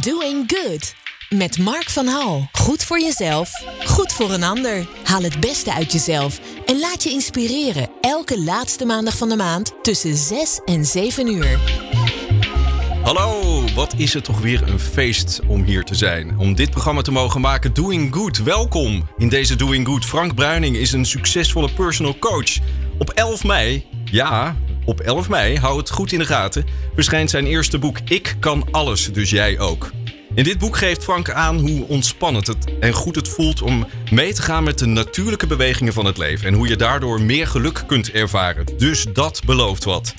Doing Good. Met Mark van Hal. Goed voor jezelf, goed voor een ander. Haal het beste uit jezelf en laat je inspireren. Elke laatste maandag van de maand tussen 6 en 7 uur. Hallo, wat is het toch weer een feest om hier te zijn. Om dit programma te mogen maken, Doing Good. Welkom in deze Doing Good. Frank Bruining is een succesvolle personal coach. Op 11 mei, ja, op 11 mei, hou het goed in de gaten, verschijnt zijn eerste boek Ik kan alles, dus jij ook. In dit boek geeft Frank aan hoe ontspannend het en goed het voelt om mee te gaan met de natuurlijke bewegingen van het leven. En hoe je daardoor meer geluk kunt ervaren. Dus dat belooft wat.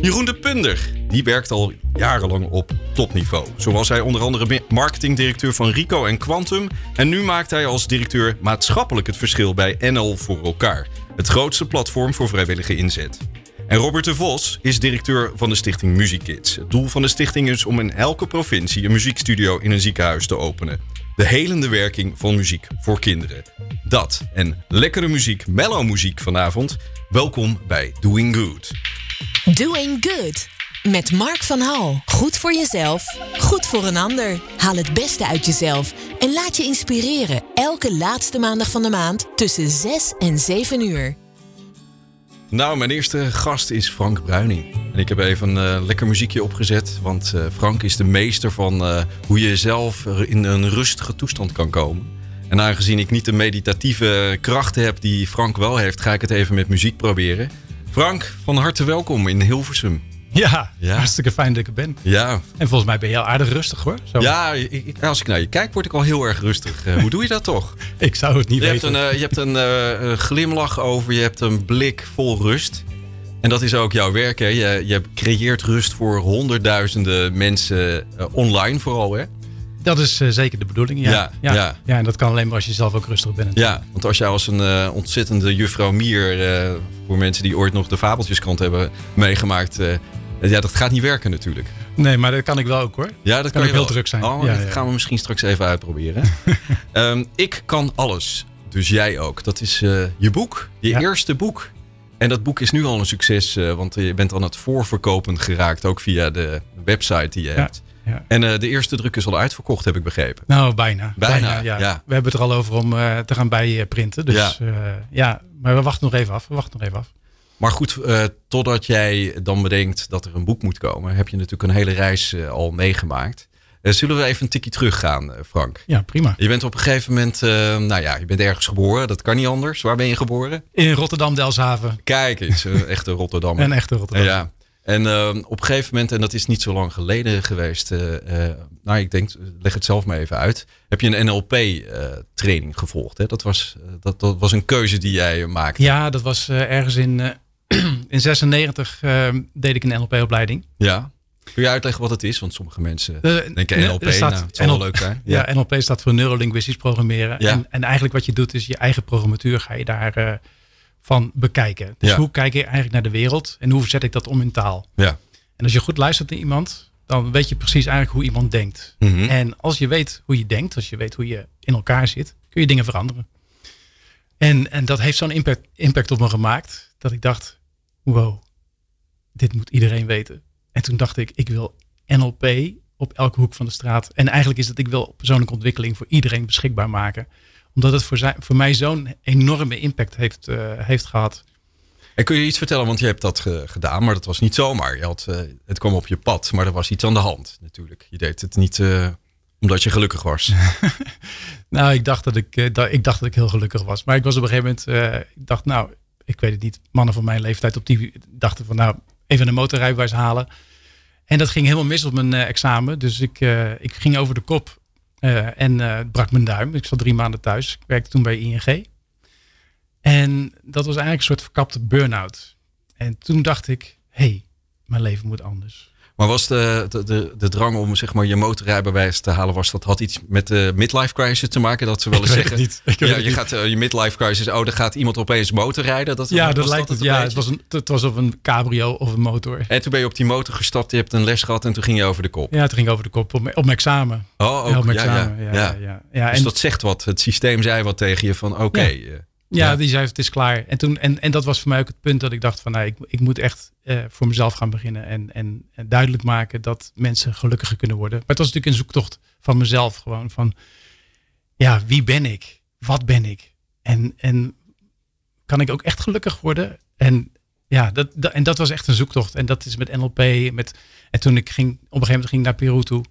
Jeroen de Punder, die werkt al jarenlang op topniveau. Zo was hij onder andere marketingdirecteur van Rico en Quantum. En nu maakt hij als directeur maatschappelijk het verschil bij NL voor elkaar. Het grootste platform voor vrijwillige inzet. En Robert de Vos is directeur van de stichting Muziekkids. Het doel van de stichting is om in elke provincie een muziekstudio in een ziekenhuis te openen. De helende werking van muziek voor kinderen. Dat en lekkere muziek, mellow muziek vanavond. Welkom bij Doing Good. Doing Good. Met Mark van Hal. Goed voor jezelf, goed voor een ander. Haal het beste uit jezelf en laat je inspireren. Elke laatste maandag van de maand tussen 6 en 7 uur. Nou, mijn eerste gast is Frank Bruining. En ik heb even een uh, lekker muziekje opgezet. Want uh, Frank is de meester van uh, hoe je zelf in een rustige toestand kan komen. En aangezien ik niet de meditatieve krachten heb die Frank wel heeft, ga ik het even met muziek proberen. Frank, van harte welkom in Hilversum. Ja, ja, hartstikke fijn dat ik er ben. Ja. En volgens mij ben je heel aardig rustig hoor. Zo. Ja, ik, als ik naar je kijk word ik al heel erg rustig. Uh, hoe doe je dat toch? ik zou het niet je weten. Hebt een, uh, je hebt een uh, glimlach over, je hebt een blik vol rust. En dat is ook jouw werk hè. Je, je creëert rust voor honderdduizenden mensen online vooral hè. Dat is zeker de bedoeling, ja. Ja, ja. ja. ja en dat kan alleen maar als je zelf ook rustig bent. Ja, want als jij als een ontzettende juffrouw Mier... voor mensen die ooit nog de Fabeltjeskrant hebben meegemaakt... Ja, dat gaat niet werken natuurlijk. Nee, maar dat kan ik wel ook hoor. Ja, dat kan, kan ik heel druk zijn. Oh, ja, dat gaan we misschien straks even uitproberen. um, ik kan alles. Dus jij ook. Dat is uh, je boek. Je eerste boek. En dat boek is nu al een succes. Uh, want je bent aan het voorverkopen geraakt. Ook via de website die je hebt. Ja. En uh, de eerste druk is al uitverkocht, heb ik begrepen. Nou, bijna. Bijna, bijna ja. ja. We hebben het er al over om te gaan bijprinten. Dus ja. ja, maar we wachten nog even af. We wachten nog even af. Maar goed, uh, totdat jij dan bedenkt dat er een boek moet komen, heb je natuurlijk een hele reis uh, al meegemaakt. Uh, zullen we even een tikje teruggaan, Frank? Ja, prima. Je bent op een gegeven moment, nou ja, je bent ergens geboren. Dat kan niet anders. Waar ben je geboren? In Rotterdam-Delfshaven. Kijk eens, een echte Rotterdam. een echte Rotterdam. Ja. En op een gegeven moment, en dat is niet zo lang geleden geweest, nou ik denk, leg het zelf maar even uit. Heb je een NLP-training gevolgd? Hè? Dat, was, dat, dat was een keuze die jij maakte. Ja, dat was ergens in in 96 uh, deed ik een NLP-opleiding. Ja. Kun je uitleggen wat het is? Want sommige mensen uh, denken NLP, staat, nou, het zal NL, wel leuk zijn. Ja. ja. NLP staat voor neurolinguistisch programmeren. Ja. En, en, eigenlijk wat je doet is je eigen programmatuur ga je daar uh, van bekijken. Dus ja. hoe kijk je eigenlijk naar de wereld en hoe zet ik dat om in taal? Ja. En als je goed luistert naar iemand, dan weet je precies eigenlijk hoe iemand denkt. Mm -hmm. En als je weet hoe je denkt, als je weet hoe je in elkaar zit, kun je dingen veranderen. En, en dat heeft zo'n impact, impact op me gemaakt dat ik dacht, wow, dit moet iedereen weten. En toen dacht ik, ik wil NLP op elke hoek van de straat. En eigenlijk is het, ik wil persoonlijke ontwikkeling voor iedereen beschikbaar maken. Omdat het voor, voor mij zo'n enorme impact heeft, uh, heeft gehad. En kun je iets vertellen, want je hebt dat gedaan, maar dat was niet zomaar. Je had, uh, het kwam op je pad, maar er was iets aan de hand natuurlijk. Je deed het niet omdat je gelukkig was. nou, ik dacht dat ik, dat, ik dacht dat ik heel gelukkig was. Maar ik was op een gegeven moment, ik dacht nou, ik weet het niet, mannen van mijn leeftijd op die dachten van nou, even een motorrijbewijs halen. En dat ging helemaal mis op mijn uh, examen. Dus ik, ik ging over de kop en brak mijn duim. Ik zat drie maanden thuis. Ik werkte toen bij ING. En dat was eigenlijk een soort verkapte burn-out. En toen dacht ik, hé, hey, mijn leven moet anders. Maar was de, de, de, de, drang om zeg maar, je motorrijbewijs te halen, was dat had iets met de midlife crisis te maken? Dat ze wel eens zeggen. Niet. ja, je gaat uh, je midlife crisis, oh, dan gaat iemand opeens motorrijden. Dat, ja, dat lijkt het. Ja, het was, een, het was of een cabrio of een motor. En toen ben je op die motor gestapt, je hebt een les gehad en toen ging je over de kop. Ja, toen ging ik over de kop op mijn, op mijn examen. Oh, ook, ja, op mijn examen. Ja, ja. ja, ja. Dus en, dat zegt wat. Het systeem zei wat tegen je van oké. Okay, ja. Ja, die zei het is klaar. En, toen, en, en dat was voor mij ook het punt dat ik dacht van nou, ik, ik moet echt voor mezelf gaan beginnen. En, en, en, duidelijk maken dat mensen gelukkiger kunnen worden. Maar het was natuurlijk een zoektocht van mezelf gewoon. Van ja, wie ben ik? Wat ben ik? En, en kan ik ook echt gelukkig worden? En ja, dat, en dat was echt een zoektocht. En dat is met NLP. Met, en toen ik ging, op een gegeven moment ging naar Peru toe,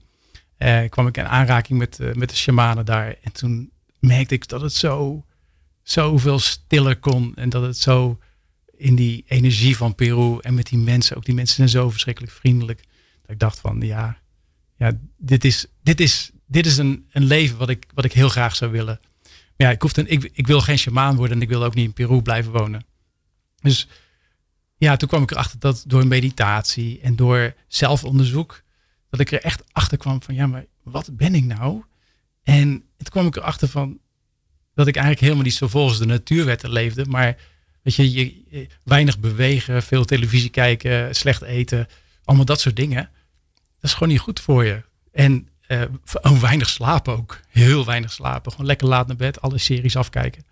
eh, kwam ik in aanraking met, uh, met de shamanen daar. En toen merkte ik dat het zo, zoveel stiller kon. En dat het zo in die energie van Peru en met die mensen, ook die mensen zijn zo verschrikkelijk vriendelijk. Dat ik dacht van ja, ja dit is, dit is, dit is een, een leven wat ik, wat ik heel graag zou willen. Maar ja, ik, hoefde, ik, ik wil geen shamaan worden en ik wil ook niet in Peru blijven wonen. Dus ja, toen kwam ik erachter dat door meditatie en door zelfonderzoek, dat ik er echt achter kwam van ja, maar wat ben ik nou? En toen kwam ik erachter van dat ik eigenlijk helemaal niet zo volgens de natuurwetten leefde, maar weet je, je, weinig bewegen, veel televisie kijken, slecht eten, allemaal dat soort dingen. Dat is gewoon niet goed voor je. En uh, weinig slapen ook. Heel weinig slapen. Gewoon lekker laat naar bed, alle series afkijken.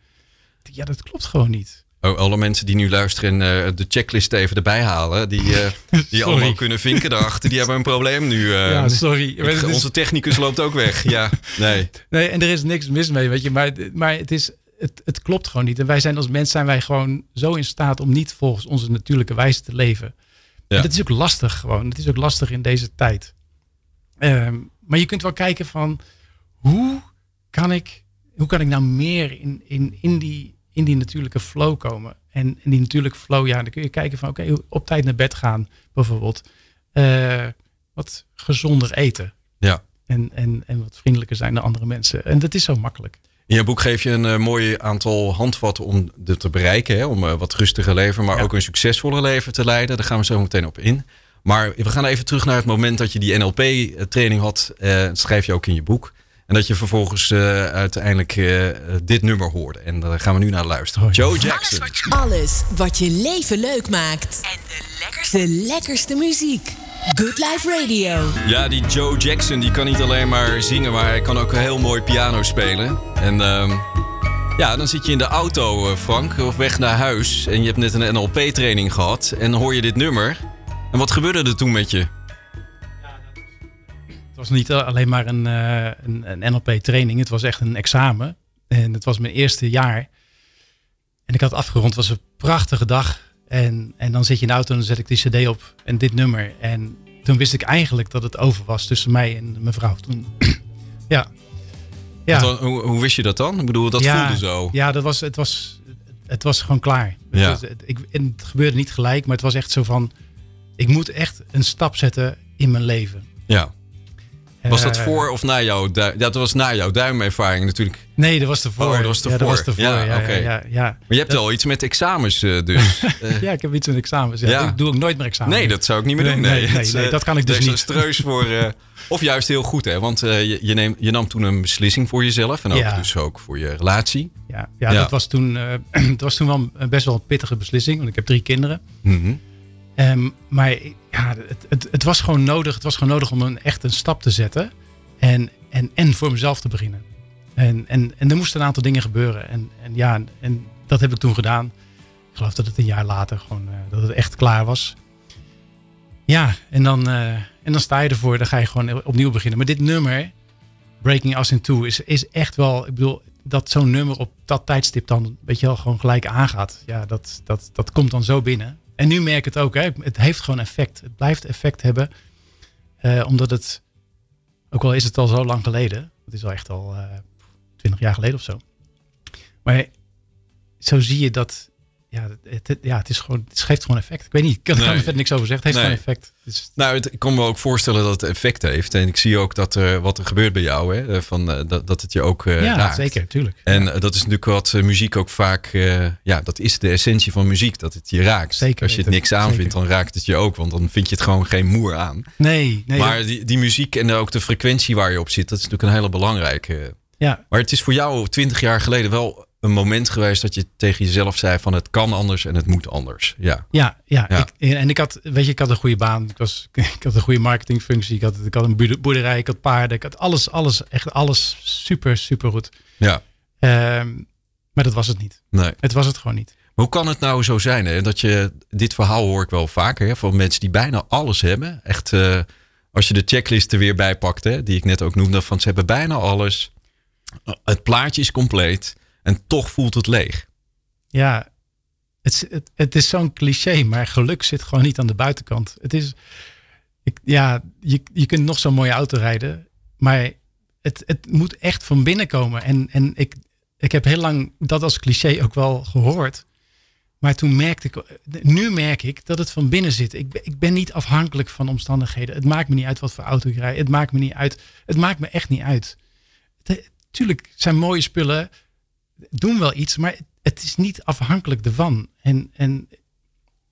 Ja, dat klopt gewoon niet. Oh, alle mensen die nu luisteren en uh, de checklist even erbij halen, die, uh, die allemaal kunnen vinken daarachter, die hebben een probleem nu. Uh, ja, sorry. Onze technicus loopt ook weg. Ja, nee. Nee, en er is niks mis mee, weet je. Maar, maar het, is, het, het klopt gewoon niet. En wij zijn als mens zijn wij gewoon zo in staat om niet volgens onze natuurlijke wijze te leven. Ja. En dat is ook lastig gewoon. Het is ook lastig in deze tijd. Um, maar je kunt wel kijken van hoe kan ik, hoe kan ik nou meer in, in, in, die, in die natuurlijke flow komen. En in die natuurlijke flow, ja, dan kun je kijken van oké, op tijd naar bed gaan bijvoorbeeld. Uh, wat gezonder eten. Ja. En, en, en wat vriendelijker zijn naar andere mensen. En dat is zo makkelijk. In je boek geef je een uh, mooi aantal handvatten om dit te bereiken. Hè? Om uh, wat rustiger leven, maar ook een succesvoller leven te leiden. Daar gaan we zo meteen op in. Maar we gaan even terug naar het moment dat je die NLP-training had. Uh, dat schrijf je ook in je boek. En dat je vervolgens uh, uiteindelijk uh, dit nummer hoorde. En daar gaan we nu naar luisteren. Oh, Joe Jackson. Alles wat, je, alles wat je leven leuk maakt. En de lekkerste, de lekkerste muziek. Good Life Radio. Ja, die Joe Jackson die kan niet alleen maar zingen, maar hij kan ook heel mooi piano spelen. En uh, ja, dan zit je in de auto, Frank, of weg naar huis. En je hebt net een NLP-training gehad. En dan hoor je dit nummer. En wat gebeurde er toen met je? Was niet alleen maar een, uh, een, een NLP-training. Het was echt een examen. En het was mijn eerste jaar. En ik had afgerond. Het was een prachtige dag. En, en dan zit je in de auto en dan zet ik die cd op. En dit nummer. En toen wist ik eigenlijk dat het over was tussen mij en mijn vrouw. Toen, ja. ja. Dan, hoe, hoe, wist je dat dan? Ik bedoel, dat voelde zo. Ja, dat was, het, was, het was gewoon klaar. Ja. Het, ik, het gebeurde niet gelijk, maar het was echt zo van ik moet echt een stap zetten in mijn leven. Ja. Was dat eh, voor of na jouw duim? Dat was na jouw duimervaring natuurlijk. Nee, dat was ervoor. Oh, dat was ervoor. Ja, dat was ervoor. Ja, ja, ja, ja, Maar je hebt wel iets met examens uh, dus. ja, ik heb iets met examens. Ja. Ik doe ook nooit meer examens. Nee, dat zou ik niet meer doen. Nee, nee, nee, dat kan ik dus niet. streus voor... Uh, of juist heel goed, hè? Want uh, je, je, nam toen een beslissing voor jezelf. En ook dus ook voor je relatie. Ja, ja, Dat, was toen, dat was toen wel best wel een pittige beslissing. Want ik heb drie kinderen. Mm Ehm, maar ja, het, het, het, was gewoon nodig. Het was gewoon nodig om een, echt een stap te zetten. En, en, en voor mezelf te beginnen. En, en, en er moesten een aantal dingen gebeuren. En, en ja, en dat heb ik toen gedaan. Ik geloof dat het een jaar later gewoon uh, dat het echt klaar was. Ja, en dan, uh, en dan sta je ervoor. Dan ga je gewoon opnieuw beginnen. Maar dit nummer, Breaking Us in Two, is, is echt wel... Ik bedoel, dat zo'n nummer op dat tijdstip dan, weet je wel, gewoon gelijk aangaat. Ja, dat, dat, dat komt dan zo binnen. En nu merk ik het ook. Hè. Het heeft gewoon effect. Het blijft effect hebben. Uh, omdat het, ook al is het al zo lang geleden. Het is al echt al uh, twintig jaar geleden of zo. Maar zo zie je dat ja, het, ja, het is gewoon, het geeft gewoon effect. Ik weet niet, ik kan, nee. er verder niks over zeggen. Het heeft gewoon effect. Dus... Nou, het, ik kan me ook voorstellen dat het effect heeft. En ik zie ook dat er wat er gebeurt bij jou, hè, eh, van, uh, dat, dat het je ook uh, ja, raakt. zeker, tuurlijk. En dat is natuurlijk wat muziek ook vaak, ja, dat is de essentie van muziek, dat het je raakt. Zeker. Als je het niks aanvindt, dan raakt het je ook, want dan vind je het gewoon geen moer aan. Nee, nee. Maar die, die muziek en ook de frequentie waar je op zit, dat is natuurlijk een hele belangrijke. Ja. Maar het is voor jou twintig jaar geleden wel een moment geweest dat je tegen jezelf zei van het kan anders en het moet anders. Ja, ja, ja. Ik, en ik had, weet je, ik had een goede baan. Ik, was, ik had een goede marketingfunctie. Ik had, ik had een boerderij, ik had paarden. Ik had alles, alles, echt alles super, super goed. Ja. Um, Maar dat was het niet. Nee. Het was het gewoon niet. hoe kan het nou zo zijn hè? dat je, dit verhaal hoor ik wel vaker hè, van mensen die bijna alles hebben. Echt, uh, als je de checklist er weer bij pakt, hè, die ik net ook noemde, van ze hebben bijna alles. Het plaatje is compleet en toch voelt het leeg. Ja, het, het, het is zo'n cliché, maar geluk zit gewoon niet aan de buitenkant. Het is, ik, ja, je, je kunt nog zo'n mooie auto rijden, maar het, het moet echt van binnen komen. En, en ik, ik heb heel lang dat als cliché ook wel gehoord. Maar toen merkte ik, nu merk ik dat het van binnen zit. Ik, ik ben niet afhankelijk van omstandigheden. Het maakt me niet uit wat voor auto ik rijd. Het maakt me niet uit. Het maakt me echt niet uit. tuurlijk zijn mooie spullen, doen wel iets, maar het is niet afhankelijk ervan. En, en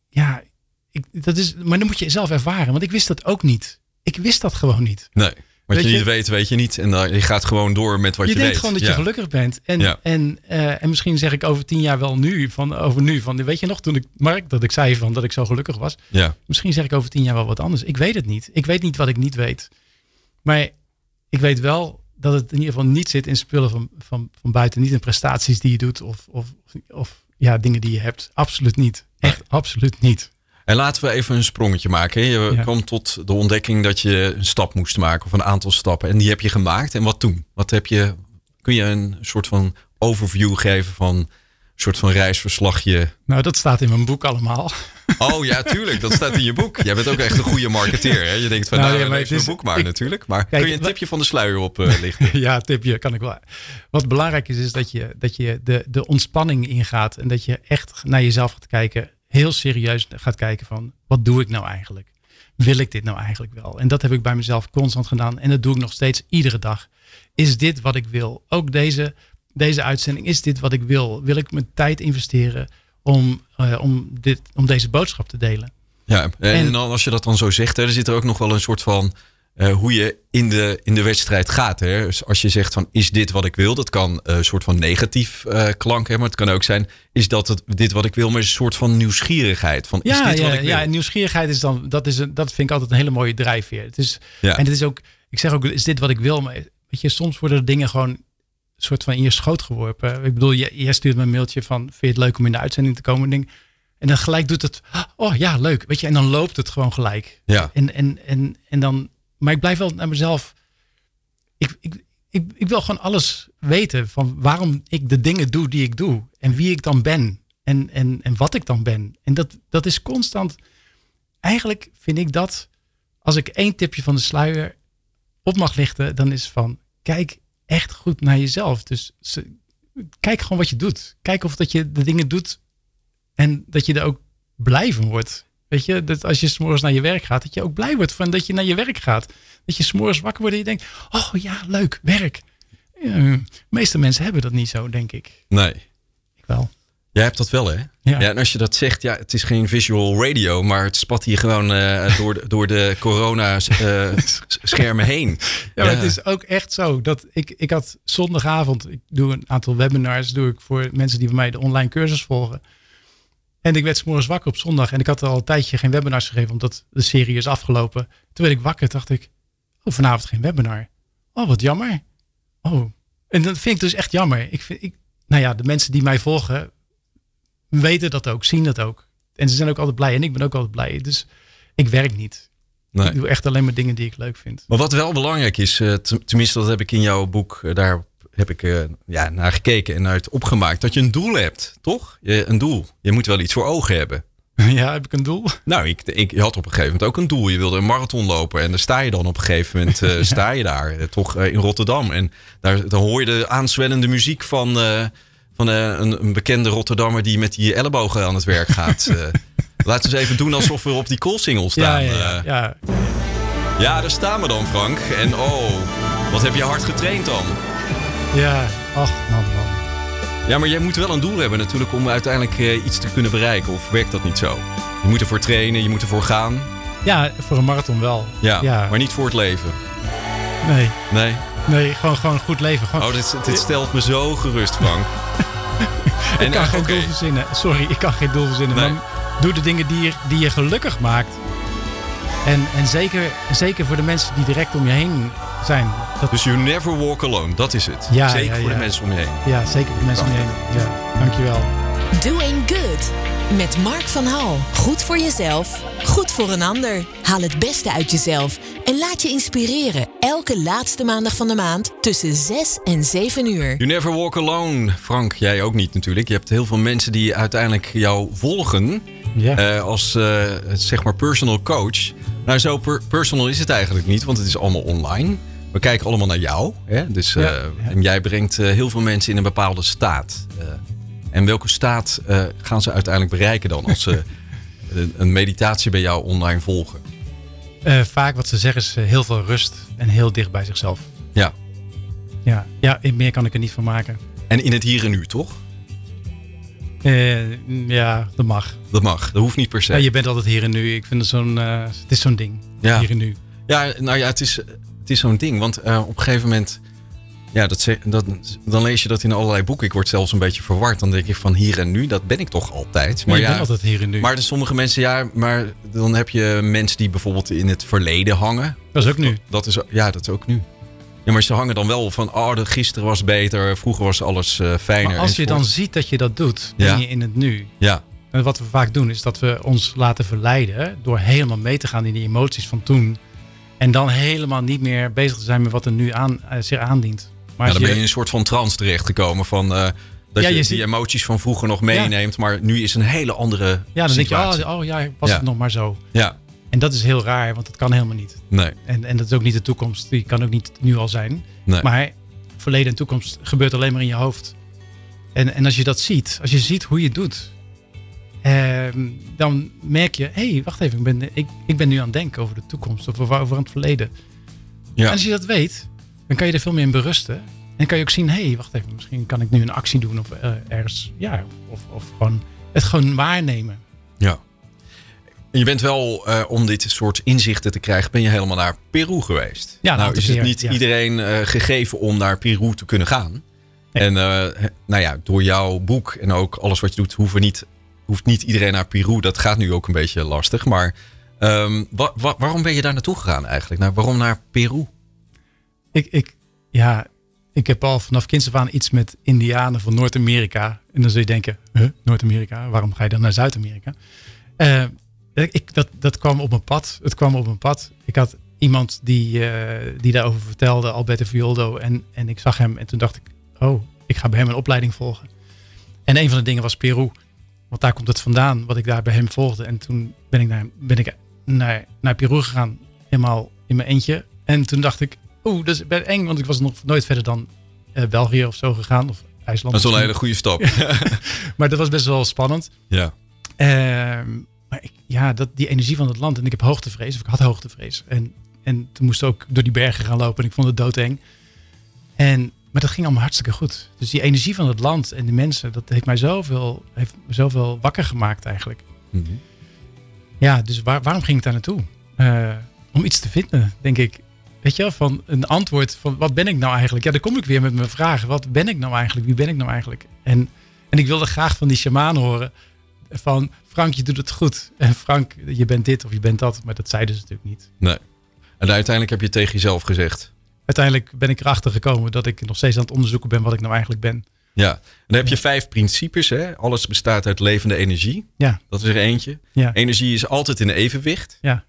ja, ik, dat is, maar dan moet je zelf ervaren. Want ik wist dat ook niet. Ik wist dat gewoon niet. Nee. Wat je, niet weet, weet je niet. En dan, je gaat gewoon door met wat je, je weet. Je denkt gewoon dat je gelukkig bent. En, en, uh, en misschien zeg ik over tien jaar wel nu. Van, over nu. Van, weet je nog, toen ik, Mark, dat ik zei van dat ik zo gelukkig was. Ja. Misschien zeg ik over tien jaar wel wat anders. Ik weet het niet. Ik weet niet wat ik niet weet. Maar ik weet wel dat het in ieder geval niet zit in spullen van, van, van buiten. Niet in prestaties die je doet. Of, of, of ja, dingen die je hebt. Absoluut niet. Echt absoluut niet. En laten we even een sprongetje maken. Je kwam tot de ontdekking dat je een stap moest maken of een aantal stappen. En die heb je gemaakt. En wat toen? Wat heb je? Kun je een soort van overview geven van een soort van reisverslagje? Nou, dat staat in mijn boek allemaal. Oh ja, tuurlijk. Dat staat in je boek. Jij bent ook echt een goede marketeer. Hè? Je denkt van, nou, nou ja, maar even boek maar natuurlijk. Maar kun je een tipje van de sluier op uh, lichten? ja, tipje kan ik wel. Wat belangrijk is, is dat je, dat je de, de ontspanning ingaat. En dat je echt naar jezelf gaat kijken heel serieus gaat kijken van wat doe ik nou eigenlijk? Wil ik dit nou eigenlijk wel? En dat heb ik bij mezelf constant gedaan en dat doe ik nog steeds iedere dag. Is dit wat ik wil? Ook deze, deze uitzending, is dit wat ik wil? Wil ik mijn tijd investeren om, uh, om, dit, om deze boodschap te delen? Ja, en, en, dan als je dat dan zo zegt, hè, er zit er ook nog wel een soort van uh, hoe je in de, in de wedstrijd gaat. Hè? Dus als je zegt van is dit wat ik wil, dat kan een soort van negatief uh, klank hebben. Maar het kan ook zijn, is dat het, dit wat ik wil, maar is een soort van nieuwsgierigheid. Van, ja, is dit ja, wat ik wil? ja, nieuwsgierigheid is dan, dat, is een, dat vind ik altijd een hele mooie drijfveer. Het is, ja. En het is ook, ik zeg ook, is dit wat ik wil? Maar weet je, soms worden dingen gewoon soort van in je schoot geworpen. Ik bedoel, jij, stuurt me een mailtje van, vind je het leuk om in de uitzending te komen? En, en dan gelijk doet het, oh ja, leuk. Weet je, en dan loopt het gewoon gelijk. Ja. En, en, en, en dan maar ik blijf wel naar mezelf. Ik, ik, ik, ik wil gewoon alles weten van waarom ik de dingen doe die ik doe. En wie ik dan ben. En, en, en wat ik dan ben. En dat, dat is constant. Eigenlijk vind ik dat. Als ik één tipje van de sluier op mag lichten, dan is van kijk echt goed naar jezelf. Dus kijk gewoon wat je doet. Kijk of dat je de dingen doet en dat je er ook blij van wordt. Weet je, dat als je s'morgens naar je werk gaat, dat je ook blij wordt van dat je naar je werk gaat. Dat je s'morgens wakker wordt en je denkt, oh ja, leuk, werk. de meeste mensen hebben dat niet zo, denk ik. Nee. Ik wel. Jij hebt dat wel, hè? Ja. ja. En als je dat zegt, ja, het is geen visual radio, maar het spat hier gewoon uh, door, de, door de corona-schermen uh, heen. Ja, maar het is ook echt zo dat ik, ik had zondagavond, ik doe een aantal webinars, doe ik voor mensen die bij mij de online cursus volgen. En ik werd s morgens wakker op zondag. En ik had al een tijdje geen webinars gegeven, omdat de serie is afgelopen. Toen werd ik wakker, dacht ik, oh, vanavond geen webinar. Oh, wat jammer. Oh, en dat vind ik dus echt jammer. Ik vind, ik, nou ja, de mensen die mij volgen, weten dat ook, zien dat ook. En ze zijn ook altijd blij. En ik ben ook altijd blij. Dus ik werk niet. Nee. Ik doe echt alleen maar dingen die ik leuk vind. Maar wat wel belangrijk is, eh, tenminste dat heb ik in jouw boek eh, daar heb ik uh, ja, naar gekeken en uit opgemaakt. Dat je een doel hebt, toch? Je, een doel. Je moet wel iets voor ogen hebben. Ja, heb ik een doel? Nou, ik, ik had op een gegeven moment ook een doel. Je wilde een marathon lopen en dan sta je dan op een gegeven moment uh, sta je daar, uh, toch in Rotterdam. En daar dan hoor je de aanzwellende muziek van, van een, een, bekende Rotterdammer die met die ellebogen aan het werk gaat. laten we eens even doen alsof we op die koolsingel staan. Ja, ja, ja, ja. ja, daar staan we dan, Frank. En oh, wat heb je hard getraind dan? Ja, ach man, man. Ja, maar jij moet wel een doel hebben natuurlijk om uiteindelijk iets te kunnen bereiken. Of werkt dat niet zo? Je moet ervoor trainen, je moet ervoor gaan. Ja, voor een marathon wel. Ja, ja. maar niet voor het leven. Nee. Nee? Nee, gewoon, gewoon goed leven. Gewoon... Oh, dit, dit stelt me zo gerust, Frank. en, ik kan geen okay. doel verzinnen. Sorry, ik kan geen doel verzinnen. Nee. Maar doe de dingen die je, die je gelukkig maakt. En, en zeker, zeker voor de mensen die direct om je heen zijn. Dat... Dus you never walk alone, dat is het. Ja, zeker voor de mensen om je heen. Ja, zeker voor de mensen om je heen. Ja, dankjewel. Doing Good met Mark van Hal. Goed voor jezelf, goed voor een ander. Haal het beste uit jezelf en laat je inspireren. Elke laatste maandag van de maand tussen 6 en 7 uur. You never walk alone. Frank, jij ook niet natuurlijk. Je hebt heel veel mensen die uiteindelijk jou volgen. Ja. Uh, als uh, zeg maar personal coach. Nou, zo personal is het eigenlijk niet, want het is allemaal online. We kijken allemaal naar jou. Hè? Dus, uh, En jij brengt heel veel mensen in een bepaalde staat. En welke staat uh, gaan ze uiteindelijk bereiken dan als ze een meditatie bij jou online volgen? Uh, vaak wat ze zeggen is heel veel rust en heel dicht bij zichzelf. Ja. Ja, ja meer kan ik er niet van maken. En in het hier en nu, toch? Uh, ja, dat mag. Dat mag, dat hoeft niet per se. Ja, je bent altijd hier en nu. Ik vind het zo'n, het is zo'n ding. Ja. Hier en nu. Ja, nou ja, het is, het is zo'n ding. Want op een gegeven moment ja, dat, dat, dan lees je dat in allerlei boeken. Ik word zelfs een beetje verward. Dan denk ik van hier en nu, dat ben ik toch altijd. Maar ja, ben altijd hier en nu. Maar sommige mensen, ja, maar dan heb je mensen die bijvoorbeeld in het verleden hangen. Dat is ook nu. Dat, is, ja, dat is ook nu. Ja, maar ze hangen dan wel van, oh, de, gisteren was beter, vroeger was alles uh, fijner. Maar als je dan ziet dat je dat doet, ben je in het nu. Ja. En wat we vaak doen, is dat we ons laten verleiden door helemaal mee te gaan in die emoties van toen. En dan helemaal niet meer bezig te zijn met wat er nu aan, uh, zich aandient. Maar ja, dan ben je in een soort van trance terechtgekomen van... Uh, dat je, die emoties van vroeger nog meeneemt, maar nu is een hele andere Ja, dan denk je, oh, oh ja, was het nog maar zo. Ja. En dat is heel raar, want dat kan helemaal niet. Nee. En, en dat is ook niet de toekomst. Die kan ook niet nu al zijn. Nee. Maar verleden en toekomst gebeurt alleen maar in je hoofd. En, en als je dat ziet, als je ziet hoe je het doet, eh, dan merk je, hé, hey, wacht even, ik ben, ik, ik ben nu aan het denken over de toekomst of over, over het verleden. Ja. En als je dat weet, dan kan je er veel meer in berusten. En kan je ook zien, hé, hey, wacht even, misschien kan ik nu een actie doen of uh, ergens, ja, of, of gewoon het gewoon waarnemen. Ja. Je bent wel, uh, om dit soort inzichten te krijgen, ben je helemaal naar Peru geweest. Ja, nou is het niet iedereen uh, gegeven om naar Peru te kunnen gaan. Nee. En nou ja, door jouw boek en ook alles wat je doet, hoeven niet, hoeft niet iedereen naar Peru. Dat gaat nu ook een beetje lastig. Maar um, wa wa waarom ben je daar naartoe gegaan eigenlijk? Nou, waarom naar Peru? Ik, ik, ja, ik heb al vanaf kinds af aan iets met Indianen van Noord-Amerika. En dan zul je denken, huh, Noord-Amerika, waarom ga je dan naar Zuid-Amerika? Ik, dat, dat kwam op mijn pad. Het kwam op mijn pad. Ik had iemand die, uh, die daarover vertelde, Alberto Violdo. En, en ik zag hem en toen dacht ik, oh, ik ga bij hem een opleiding volgen. En een van de dingen was Peru. Want daar komt het vandaan, wat ik daar bij hem volgde. En toen ben ik naar, ben ik naar, naar Peru gegaan, helemaal in mijn eentje. En toen dacht ik, oeh, dat is bij eng, want ik was nog nooit verder dan uh, België of zo gegaan. Of IJsland. Dat is wel een hele goede stap. maar dat was best wel spannend. Ja. Uh, maar ik, ja, dat, die energie van het land. En ik heb hoogtevrees, of ik had hoogtevrees. En, en toen moest ik ook door die bergen gaan lopen. En ik vond het doodeng. En, maar dat ging allemaal hartstikke goed. Dus die energie van het land en de mensen, dat heeft mij zoveel, heeft me zoveel wakker gemaakt eigenlijk. Mm -hmm. Ja, dus waar, waarom ging ik daar naartoe? Uh, om iets te vinden, denk ik. Weet je, van een antwoord van wat ben ik nou eigenlijk? Ja, dan kom ik weer met mijn vragen. Wat ben ik nou eigenlijk? Wie ben ik nou eigenlijk? En, en ik wilde graag van die shamaan horen van Frank, je doet het goed. En Frank, je bent dit of je bent dat. Maar dat zeiden ze natuurlijk niet. Nee. En uiteindelijk heb je tegen jezelf gezegd. Uiteindelijk ben ik erachter gekomen dat ik nog steeds aan het onderzoeken ben wat ik nou eigenlijk ben. Ja, en dan heb je vijf principes. Hè? Alles bestaat uit levende energie. Ja. Dat is er eentje. Ja. Energie is altijd in evenwicht. Ja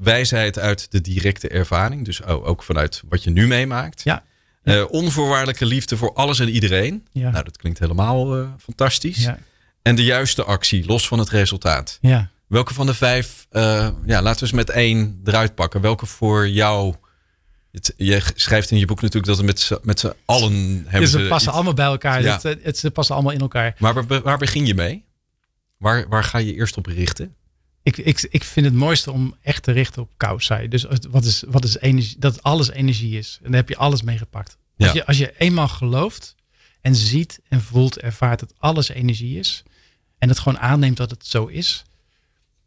wijsheid uit de directe ervaring. Dus ook vanuit wat je nu meemaakt. Ja. Uh, onvoorwaardelijke liefde voor alles en iedereen. Ja. Nou, dat klinkt helemaal uh, fantastisch. Ja. En de juiste actie, los van het resultaat. Ja. Welke van de vijf, uh, ja, laten we eens met één eruit pakken. Welke voor jou het, je schrijft in je boek natuurlijk dat het met, met z'n allen hebben. Dus ze passen allemaal bij elkaar. Ja. Het, het, ze passen allemaal in elkaar. Maar waar, waar begin je mee? Waar, waar ga je eerst op richten? Ik, ik, ik vind het mooiste om echt te richten op Kausai. Dus wat is, wat is energie? Dat alles energie is. En daar heb je alles mee gepakt. Als, je, als je eenmaal gelooft en ziet en voelt, ervaart dat alles energie is. En het gewoon aanneemt dat het zo is.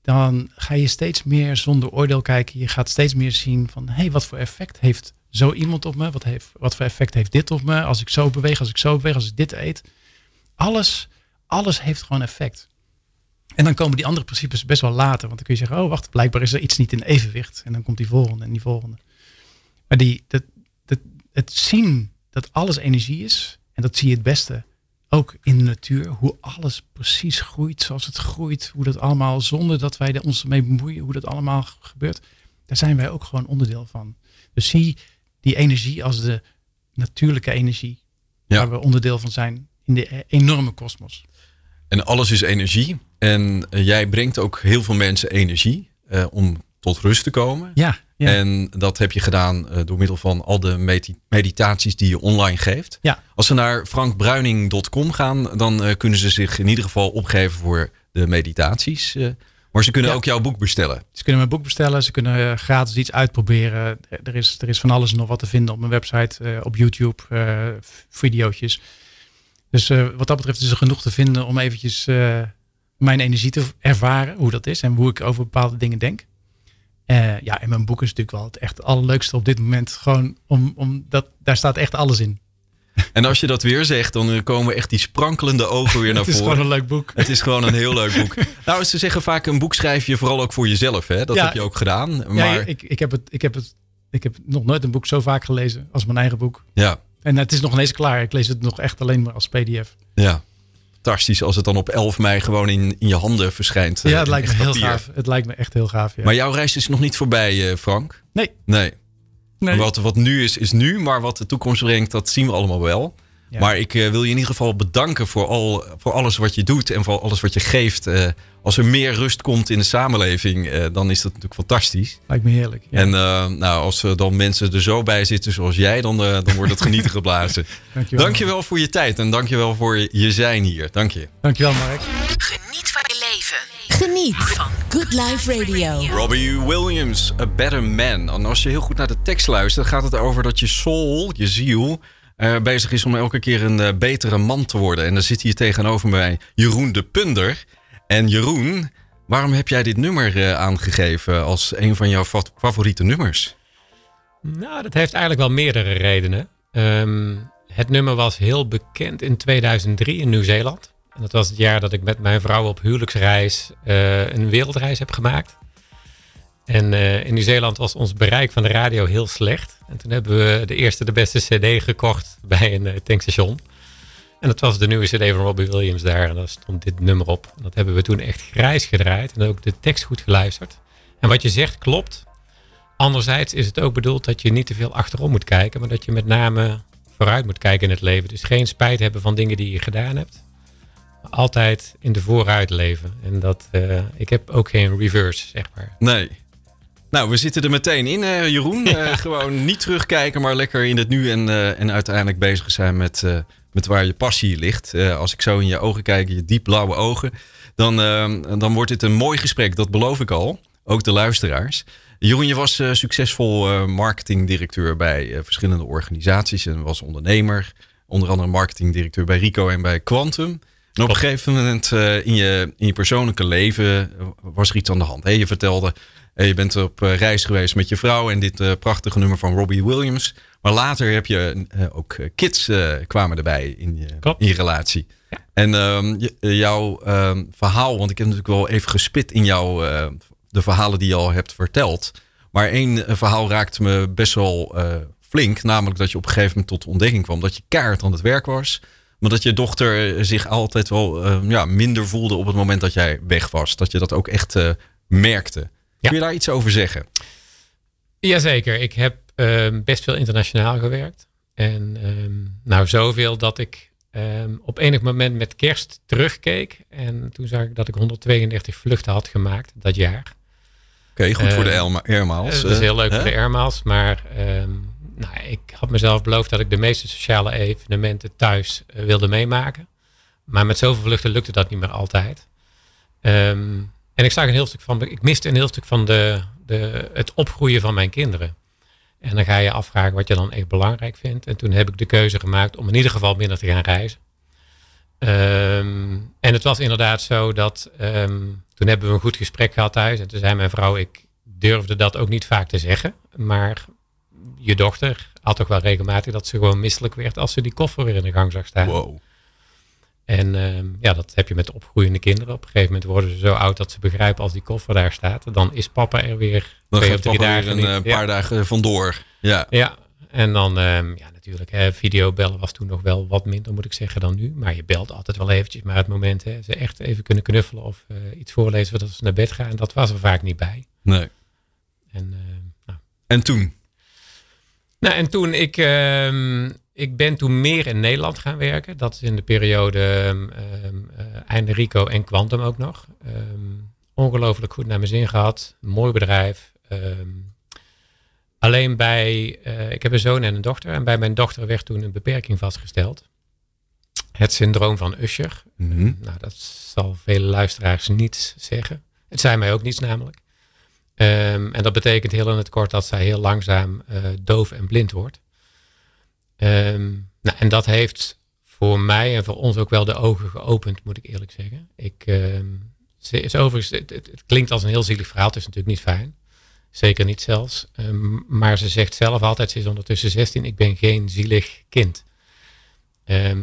Dan ga je steeds meer zonder oordeel kijken. Je gaat steeds meer zien van, hé, hey, wat voor effect heeft zo iemand op me? Wat, heeft, wat voor effect heeft dit op me? Als ik zo beweeg, als ik zo beweeg, als ik dit eet. Alles, alles heeft gewoon effect. En dan komen die andere principes best wel later. Want dan kun je zeggen, oh wacht, blijkbaar is er iets niet in evenwicht. En dan komt die volgende en die volgende. Maar die, dat, dat, het zien dat alles energie is. En dat zie je het beste ook in de natuur. Hoe alles precies groeit zoals het groeit. Hoe dat allemaal zonder dat wij ons mee bemoeien. Hoe dat allemaal gebeurt. Daar zijn wij ook gewoon onderdeel van. Dus zie die energie als de natuurlijke energie. Ja. Waar we onderdeel van zijn in de enorme kosmos. En alles is energie. En eh, jij brengt ook heel veel mensen energie uh, om tot rust te komen. Ja, ja. En dat heb je gedaan uh, door middel van al de meditaties die je online geeft. Ja. Als ze naar frankbruining.com gaan, dan uh, kunnen ze zich in ieder geval opgeven voor de meditaties. Maar ze kunnen ook jouw boek bestellen. Ze kunnen mijn boek bestellen. Ze kunnen gratis iets uitproberen. Er is, er is van alles nog wat te vinden op mijn website, op YouTube, video's. Dus wat dat betreft is er genoeg te vinden om eventjes mijn energie te ervaren. Hoe dat is en hoe ik over bepaalde dingen denk. Uh, ja, en mijn boek is natuurlijk wel het echt allerleukste op dit moment. Gewoon om, om dat, daar staat echt alles in. En als je dat weer zegt, dan komen echt die sprankelende ogen weer naar voren. Het is gewoon een leuk boek. Het is gewoon een heel leuk boek. Nou, ze zeggen vaak een boek schrijf je vooral ook voor jezelf. Hè? Dat heb je ook gedaan. Maar... Ja, ik, ik, heb het, ik, heb het, ik heb nog nooit een boek zo vaak gelezen als mijn eigen boek. Ja. En het is nog ineens klaar. Ik lees het nog echt alleen maar als pdf. Ja fantastisch als het dan op 11 mei gewoon in, in je handen verschijnt. Ja, het lijkt me heel gaaf. Het lijkt me echt heel gaaf. Ja. Maar jouw reis is nog niet voorbij, eh, Frank? Nee. Nee. nee. Wat, wat nu is, is nu. Maar wat de toekomst brengt, dat zien we allemaal wel. Maar ik uh, wil je in ieder geval bedanken voor, al, voor alles wat je doet en voor alles wat je geeft. Uh, als er meer rust komt in de samenleving, uh, dan is dat natuurlijk fantastisch. Lijkt me heerlijk. Ja. En nou, als er dan mensen er zo bij zitten zoals jij, dan, dan wordt het genieten geblazen. dankjewel, dankjewel voor je tijd en dankjewel voor je zijn hier. Dank je. Dankjewel Mark. Geniet van je leven. Geniet van Good Life Radio. Robbie Williams, A Better Man. En als je heel goed naar de tekst luistert, gaat het over dat je soul, je ziel uh, bezig is om elke keer een uh, betere man te worden. En dan zit hier tegenover mij Jeroen de Punder. En Jeroen, waarom heb jij dit nummer uh, aangegeven als een van jouw favoriete nummers? Nou, dat heeft eigenlijk wel meerdere redenen. Um, het nummer was heel bekend in 2003 in Nieuw-Zeeland. En dat was het jaar dat ik met mijn vrouw op huwelijksreis een wereldreis heb gemaakt. En uh, in Nieuw-Zeeland was ons bereik van de radio heel slecht. En toen hebben we de eerste, de beste CD gekocht bij een uh, tankstation. En dat was de nieuwe CD van Robbie Williams daar. En daar stond dit nummer op. Dat hebben we toen echt grijs gedraaid. En ook de tekst goed geluisterd. En wat je zegt klopt. Anderzijds is het ook bedoeld dat je niet te veel achterom moet kijken. Maar dat je met name vooruit moet kijken in het leven. Dus geen spijt hebben van dingen die je gedaan hebt. Altijd in de vooruit leven. En dat, uh, ik heb ook geen reverse, zeg maar. Nee. Nou, we zitten er meteen in, uh, Jeroen. Uh, gewoon niet terugkijken, maar lekker in het nu en, uh, en uiteindelijk bezig zijn met, met waar je passie ligt. als ik zo in je ogen kijk, je diep blauwe ogen, dan, dan wordt dit een mooi gesprek. Dat beloof ik al. Ook de luisteraars. Jeroen, je was succesvol marketingdirecteur bij verschillende organisaties en was ondernemer. Onder andere marketingdirecteur bij Rico en bij Quantum. En op een gegeven moment in, je, in je persoonlijke leven was er iets aan de hand. Hey, je vertelde je bent op eh, reis geweest met je vrouw en dit eh, prachtige nummer van Robbie Williams. Maar later heb je uh, ook kids kwamen erbij in je, in je relatie. Ja. En um, jouw um, verhaal, want ik heb natuurlijk wel even gespit in jou de verhalen die je al hebt verteld. Maar één verhaal raakte me best wel flink. Namelijk dat je op een gegeven moment tot de ontdekking kwam dat je kaart aan het werk was. Maar dat je dochter zich altijd wel ja, minder voelde op het moment dat jij weg was. Dat je dat ook echt merkte. Kun je daar iets over zeggen? Jazeker. Ik heb um, best veel internationaal gewerkt. En um, nou zoveel dat ik um, op enig moment met kerst terugkeek. En toen zag ik dat ik 132 vluchten had gemaakt dat jaar. Oké, okay, goed voor de airmiles. Dat is heel leuk voor de airmiles. Maar nou, ik had mezelf beloofd dat ik de meeste sociale evenementen thuis uh, wilde meemaken. Maar met zoveel vluchten lukte dat niet meer altijd. Um, en ik zag een heel stuk van, ik miste een heel stuk van de, de, het opgroeien van mijn kinderen. En dan ga je afvragen wat je dan echt belangrijk vindt. En toen heb ik de keuze gemaakt om in ieder geval minder te gaan reizen. Um, en het was inderdaad zo dat um, toen hebben we een goed gesprek gehad thuis. En toen zei mijn vrouw, ik durfde dat ook niet vaak te zeggen. Maar je dochter had toch wel regelmatig dat ze gewoon misselijk werd als ze die koffer weer in de gang zag staan. Wow. En uh, ja, dat heb je met opgroeiende kinderen. Op een gegeven moment worden ze zo oud dat ze begrijpen als die koffer daar staat. Dan is papa er weer dan twee of drie dagen. een uh, paar dagen vandoor. Ja. Ja, en dan ehm, ja, natuurlijk, hè, videobellen was toen nog wel wat minder, moet ik zeggen, dan nu. Maar je belt altijd wel eventjes. Maar het moment hè, ze echt even kunnen knuffelen of uh, iets voorlezen voordat ze naar bed gaan, dat was er vaak niet bij. Nee. En, ehm, nou. en toen? Nou, en toen, ik, uh, ik ben toen meer in Nederland gaan werken. Dat is in de periode um, uh, einde Rico en Quantum ook nog. ongelooflijk goed naar mijn zin gehad. Mooi bedrijf. Alleen bij, uh, ik heb een zoon en een dochter. En bij mijn dochter werd toen een beperking vastgesteld. Het syndroom van Usher. Mm -hmm. nou, dat zal vele luisteraars niets zeggen. Het zei mij ook niets namelijk. Um, en dat betekent heel in het kort dat zij heel langzaam uh, doof en blind wordt. Um, nou, en dat heeft voor mij en voor ons ook wel de ogen geopend, moet ik eerlijk zeggen. Ik, um, is overigens, het, het, klinkt als een heel zielig verhaal, het is natuurlijk niet fijn. Zeker niet zelfs. Um, maar ze zegt zelf altijd, ze is ondertussen 16, ik ben geen zielig kind.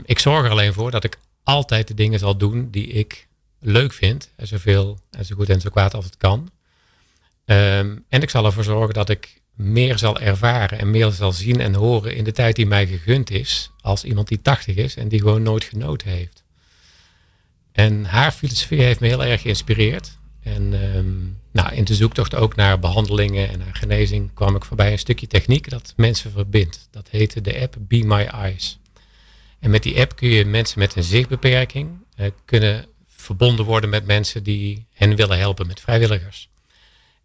Ik zorg er alleen voor dat ik altijd de dingen zal doen die ik leuk vind. En zoveel en zo goed en zo kwaad als het kan. En ik zal ervoor zorgen dat ik meer zal ervaren en meer zal zien en horen in de tijd die mij gegund is. Als iemand die 80 is en die gewoon nooit genoten heeft. En haar filosofie heeft me heel erg geïnspireerd. En um, nou, in de zoektocht ook naar behandelingen en naar genezing kwam ik voorbij een stukje techniek dat mensen verbindt. Dat heette de app Be My Eyes. En met die app kun je mensen met een zichtbeperking uh, kunnen verbonden worden met mensen die hen willen helpen met vrijwilligers.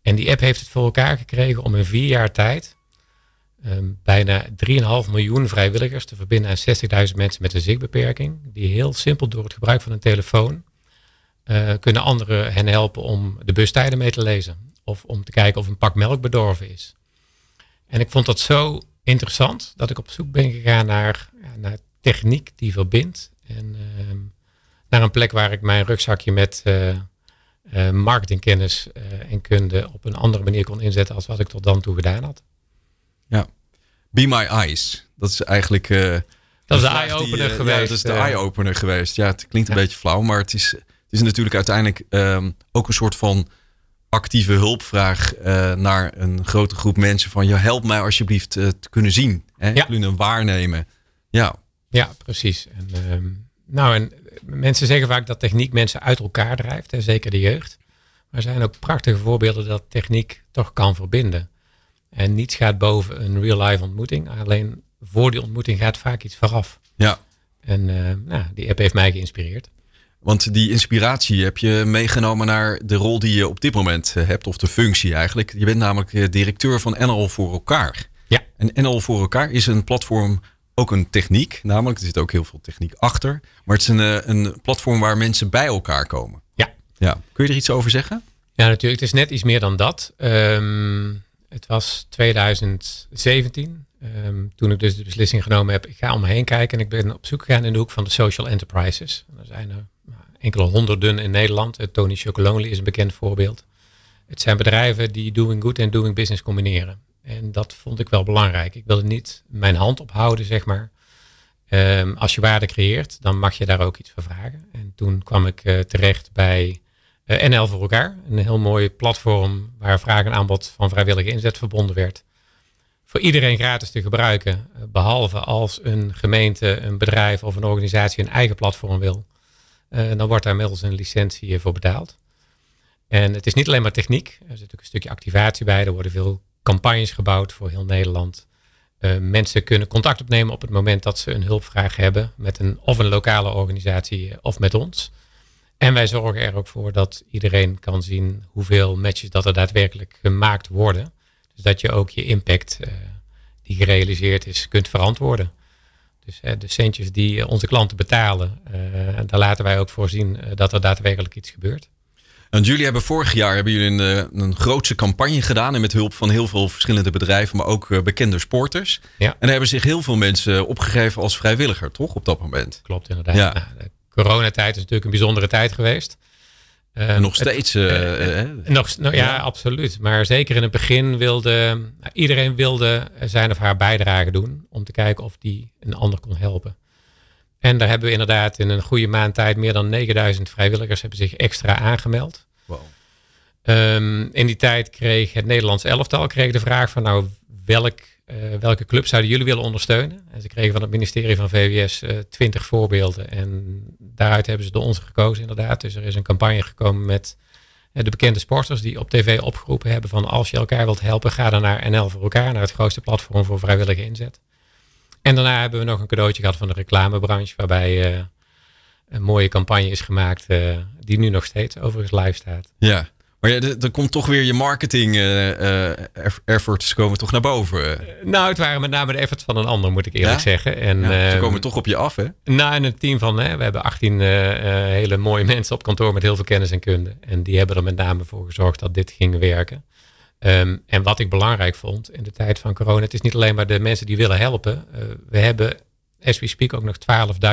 En die app heeft het voor elkaar gekregen om in vier jaar tijd um, bijna 3,5 miljoen vrijwilligers te verbinden aan 60.000 mensen met een zichtbeperking. Die heel simpel door het gebruik van een telefoon uh, kunnen anderen hen helpen om de bustijden mee te lezen. Of om te kijken of een pak melk bedorven is. En ik vond dat zo interessant dat ik op zoek ben gegaan naar, naar techniek die verbindt. En uh, naar een plek waar ik mijn rugzakje met uh, marketingkennis en kunde op een andere manier kon inzetten als wat ik tot dan toe gedaan had. Ja, Be My Eyes. Dat is eigenlijk... dat is de eye-opener geweest. Ja, dat is de eye-opener geweest. Ja, het klinkt een ja. beetje flauw, maar het is het is natuurlijk uiteindelijk um, ook een soort van actieve hulpvraag uh, naar een grote groep mensen van ja, help mij alsjeblieft uh, te kunnen zien. Hè? Ja. Kunnen waarnemen. Ja, ja precies. En, um, nou, en mensen zeggen vaak dat techniek mensen uit elkaar drijft, hè, zeker de jeugd. Maar er zijn ook prachtige voorbeelden dat techniek toch kan verbinden. En niets gaat boven een real-life ontmoeting. Alleen voor die ontmoeting gaat vaak iets vooraf. Ja. En uh, nou, die app heeft mij geïnspireerd. Want die inspiratie heb je meegenomen naar de rol die je op dit moment hebt, of de functie eigenlijk. Je bent namelijk directeur van NL voor elkaar. Ja. En NL voor elkaar is een platform, ook een techniek, namelijk er zit ook heel veel techniek achter. Maar het is een, een platform waar mensen bij elkaar komen. Ja. ja. Kun je er iets over zeggen? Ja, natuurlijk. Het is net iets meer dan dat. Um, het was 2017. Um, toen ik dus de beslissing genomen heb, ik ga om me heen kijken en ik ben op zoek gegaan in de hoek van de social enterprises. En er zijn er enkele honderden in Nederland. Tony Chocolonely is een bekend voorbeeld. Het zijn bedrijven die doing good en doing business combineren. En dat vond ik wel belangrijk. Ik wilde niet mijn hand ophouden, zeg maar. Um, als je waarde creëert, dan mag je daar ook iets voor vragen. En toen kwam ik uh, terecht bij uh, NL voor elkaar. Een heel mooi platform waar vraag en aanbod van vrijwillige inzet verbonden werd. Voor iedereen gratis te gebruiken. Behalve als een gemeente, een bedrijf of een organisatie een eigen platform wil. Dan wordt daar middels een licentie voor betaald. En het is niet alleen maar techniek. Er zit natuurlijk een stukje activatie bij. Er worden veel campagnes gebouwd voor heel Nederland. Uh, mensen kunnen contact opnemen op het moment dat ze een hulpvraag hebben. Met een, of een lokale organisatie of met ons. En wij zorgen er ook voor dat iedereen kan zien hoeveel matches dat er daadwerkelijk gemaakt worden. Dus dat je ook je impact uh, die gerealiseerd is kunt verantwoorden. Dus hè, de centjes die onze klanten betalen, uh, daar laten wij ook voor zien dat er daadwerkelijk iets gebeurt. En jullie hebben vorig jaar hebben jullie een, een grootse campagne gedaan. En met hulp van heel veel verschillende bedrijven, maar ook uh, bekende sporters. Ja. En daar hebben zich heel veel mensen opgegeven als vrijwilliger, toch? Op dat moment. Klopt, inderdaad. Ja. Nou, de coronatijd is natuurlijk een bijzondere tijd geweest. En nog steeds. Het, uh, uh, nog, nou, ja, ja, absoluut. Maar zeker in het begin wilde nou, iedereen wilde zijn of haar bijdrage doen. Om te kijken of die een ander kon helpen. En daar hebben we inderdaad in een goede maand tijd meer dan 9000 vrijwilligers hebben zich extra aangemeld. Wow. Ehm, in die tijd kreeg het Nederlands elftal kreeg de vraag van nou welk, uh, welke club zouden jullie willen ondersteunen? En ze kregen van het ministerie van VWS uh, 20 voorbeelden en daaruit hebben ze de onze gekozen inderdaad. Dus er is een campagne gekomen met de bekende sporters die op tv opgeroepen hebben van als je elkaar wilt helpen, ga dan naar NL voor elkaar, naar het grootste platform voor vrijwillige inzet. En daarna hebben we nog een cadeautje gehad van de reclamebranche, waarbij uh, een mooie campagne is gemaakt, uh, die nu nog steeds overigens live staat. Ja, maar ja, er komt toch weer je marketing uh, efforts komen toch naar boven. nou, het waren met name de efforts van een ander, moet ik eerlijk zeggen. En, ja, ze komen toch op je af, hè? Nou, in een team van, hè, we hebben 18 hele mooie mensen op kantoor met heel veel kennis en kunde. En die hebben er met name voor gezorgd dat dit ging werken. Um, en wat ik belangrijk vond in de tijd van corona, het is niet alleen maar de mensen die willen helpen. Uh, we hebben, as we speak, ook nog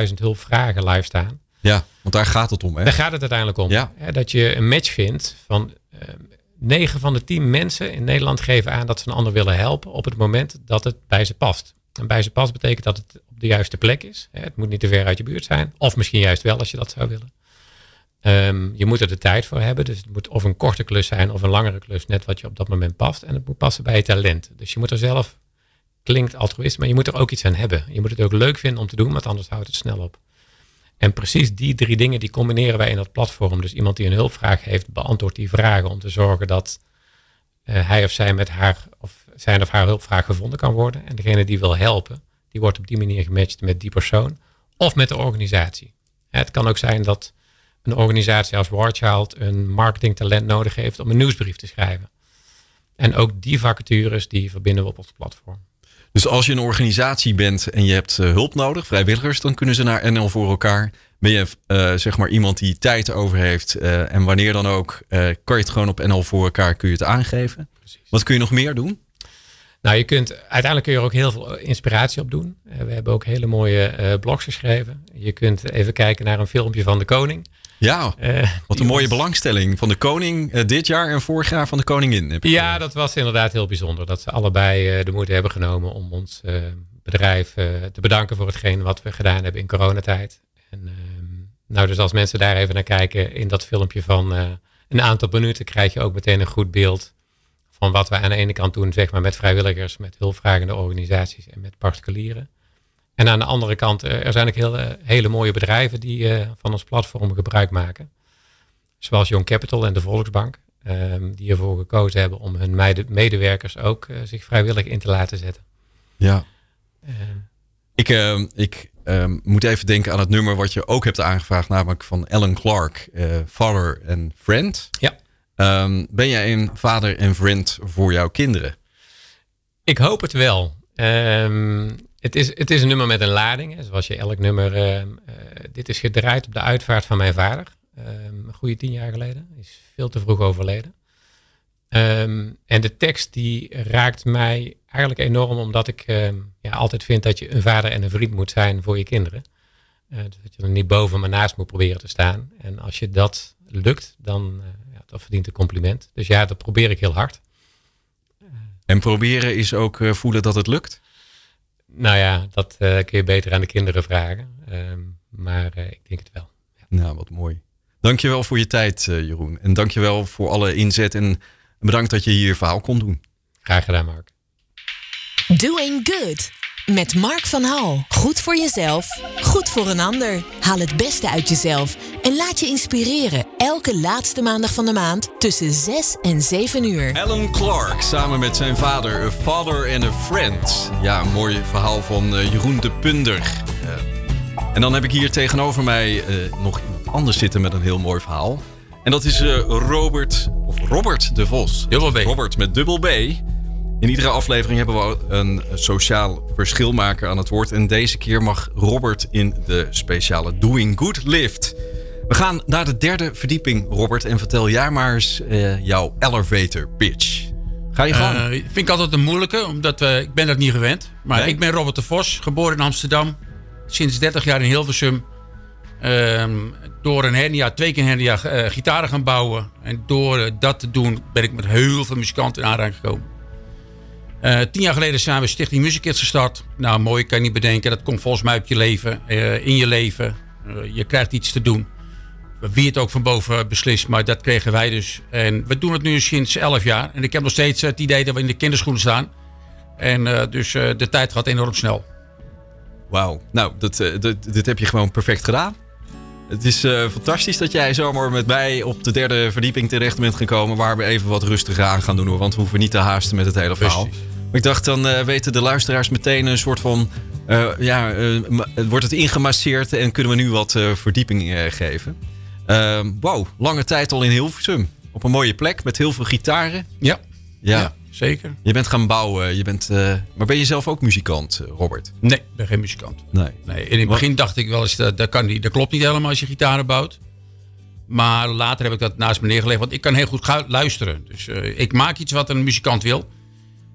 12.000 hulpvragen live staan. Ja, want daar gaat het om. Hè? Daar gaat het uiteindelijk om. Ja. dat je een match vindt van uh, ehm, 9 van de 10 mensen in Nederland geven aan dat ze een ander willen helpen op het moment dat het bij ze past. En bij ze past betekent dat het op de juiste plek is. Het moet niet te ver uit je buurt zijn. Of misschien juist wel als je dat zou willen. Um, je moet er de tijd voor hebben. Dus het moet of een korte klus zijn of een langere klus. Net wat je op dat moment past. En het moet passen bij je talent. Dus je moet er zelf, klinkt altruïst, maar je moet er ook iets aan hebben. Je moet het ook leuk vinden om te doen, want anders houdt het snel op. En precies die drie dingen die combineren wij in dat platform. Dus iemand die een hulpvraag heeft, beantwoordt die vragen om te zorgen dat uh, hij of zij met haar of zijn of haar hulpvraag gevonden kan worden. En degene die wil helpen, die wordt op die manier gematcht met die persoon of met de organisatie. Het kan ook zijn dat een organisatie als Warchild een marketingtalent nodig heeft om een nieuwsbrief te schrijven. En ook die vacatures die verbinden we op ons platform. Dus als je een organisatie bent en je hebt uh, hulp nodig, vrijwilligers, dan kunnen ze naar NL voor elkaar. Ben je uh, zeg maar iemand die tijd over heeft uh, en wanneer dan ook, kan je het gewoon op NL voor elkaar kun je het aangeven. Precies. Wat kun je nog meer doen? Nou, je kunt, uiteindelijk kun je er ook heel veel inspiratie op doen. we hebben ook hele mooie blogs geschreven. Je kunt even kijken naar een filmpje van de koning. Ja, uh, wat een mooie belangstelling van de koning uh, dit jaar en vorig jaar van de koningin. Heb ja, dat was inderdaad heel bijzonder. Dat ze allebei uh, de moeite hebben genomen om ons bedrijf te bedanken voor hetgeen wat we gedaan hebben in coronatijd. En, ehm, nou, dus als mensen daar even naar kijken in dat filmpje van een aantal minuten, krijg je ook meteen een goed beeld van wat we aan de ene kant doen, zeg maar, met vrijwilligers, met hulpvragende organisaties en met particulieren. En aan de andere kant, eh, er zijn ook hele, hele mooie bedrijven die eh, van ons platform gebruik maken. Zoals Young Capital en de Volksbank. Um, die ervoor gekozen hebben om hun medewerkers ook uh, zich vrijwillig in te laten zetten. Ja. Uh, ik uh, ik ehm, moet even denken aan het nummer wat je ook hebt aangevraagd, namelijk van Alan Clark, Father and Friend. Ja. Um, ben jij een vader en vriend voor jouw kinderen? Ik hoop het wel. Het is, het is een nummer met een lading, zoals je elk nummer. Uh, uh, dit is gedraaid op de uitvaart van mijn vader. Uh, een goede tien jaar geleden. Is veel te vroeg overleden. Um, en de tekst die raakt mij eigenlijk enorm, omdat ik ehm, ja, altijd vind dat je een vader en een vriend moet zijn voor je kinderen. Uh, dat je er niet boven maar naast moet proberen te staan. En als je dat lukt, dan ja, dat verdient een compliment. Dus ja, dat probeer ik heel hard. En proberen is ook voelen dat het lukt? Nou ja, dat uh, kun je beter aan de kinderen vragen. Uh, maar uh, ik denk het wel. Ja. Nou, wat mooi. Dankjewel voor je tijd, uh, Jeroen. En dankjewel voor alle inzet. En bedankt dat je hier verhaal kon doen. Graag gedaan, Mark. Doing good. Met Mark van Hal. Goed voor jezelf, goed voor een ander. Haal het beste uit jezelf en laat je inspireren. Elke laatste maandag van de maand tussen 6 en 7 uur. Alan Clark samen met zijn vader, A Father and a Friend. Ja, een mooi verhaal van uh, Jeroen de Punder. Uh, en dan heb ik hier tegenover mij uh, nog iemand anders zitten met een heel mooi verhaal. En dat is Robert, of Robert de Vos. Dubbel B. Robert met dubbel B. In iedere aflevering hebben we een sociaal verschilmaker aan het woord. En deze keer mag Robert in de speciale Doing Good lift. We gaan naar de derde verdieping, Robert. En vertel jij maar eens uh, jouw elevator pitch. Ga je gang. Uh, vind ik altijd een moeilijke, omdat uh, ik ben dat niet gewend. Maar nee? ik ben Robert de Vos, geboren in Amsterdam. Sinds 30 jaar in Hilversum. Um, door een hernia, twee keer hernia, gitaren gaan bouwen. En door dat te doen ben ik met heel veel muzikanten in aanraking gekomen. Uh, tien jaar geleden zijn we Stichting Music Kids gestart. Nou, mooi kan je niet bedenken. Dat komt volgens mij uit je leven, uh, in je leven. Uh, je krijgt iets te doen. wie het ook van boven beslist, maar dat kregen wij dus. En we doen het nu sinds 11 jaar. En ik heb nog steeds het idee dat we in de kinderschoenen staan. En dus de tijd gaat enorm snel. Wauw, nou, dat, dat, dit heb je gewoon perfect gedaan. Het is fantastisch dat jij zomaar met mij op de derde verdieping terecht bent gekomen. Waar we even wat rustiger aan gaan doen hoor. Want we hoeven niet te haasten met het hele verhaal. Maar ik dacht, dan weten de luisteraars meteen een soort van uh, ja, wordt het ingemasseerd en kunnen we nu wat verdieping geven. wow, lange tijd al in Hilversum. Op een mooie plek met heel veel gitaren. Ja, ja. ja zeker. Je bent gaan bouwen. Je bent, maar ben je zelf ook muzikant, Robert? Nee, ik ben geen muzikant. Nee. nee. In het begin dacht ik wel eens, dat, dat, kan niet, dat klopt niet helemaal als je gitaren bouwt. Maar later heb ik dat naast me neergelegd. Want ik kan heel goed luisteren. Dus ik maak iets wat een muzikant wil.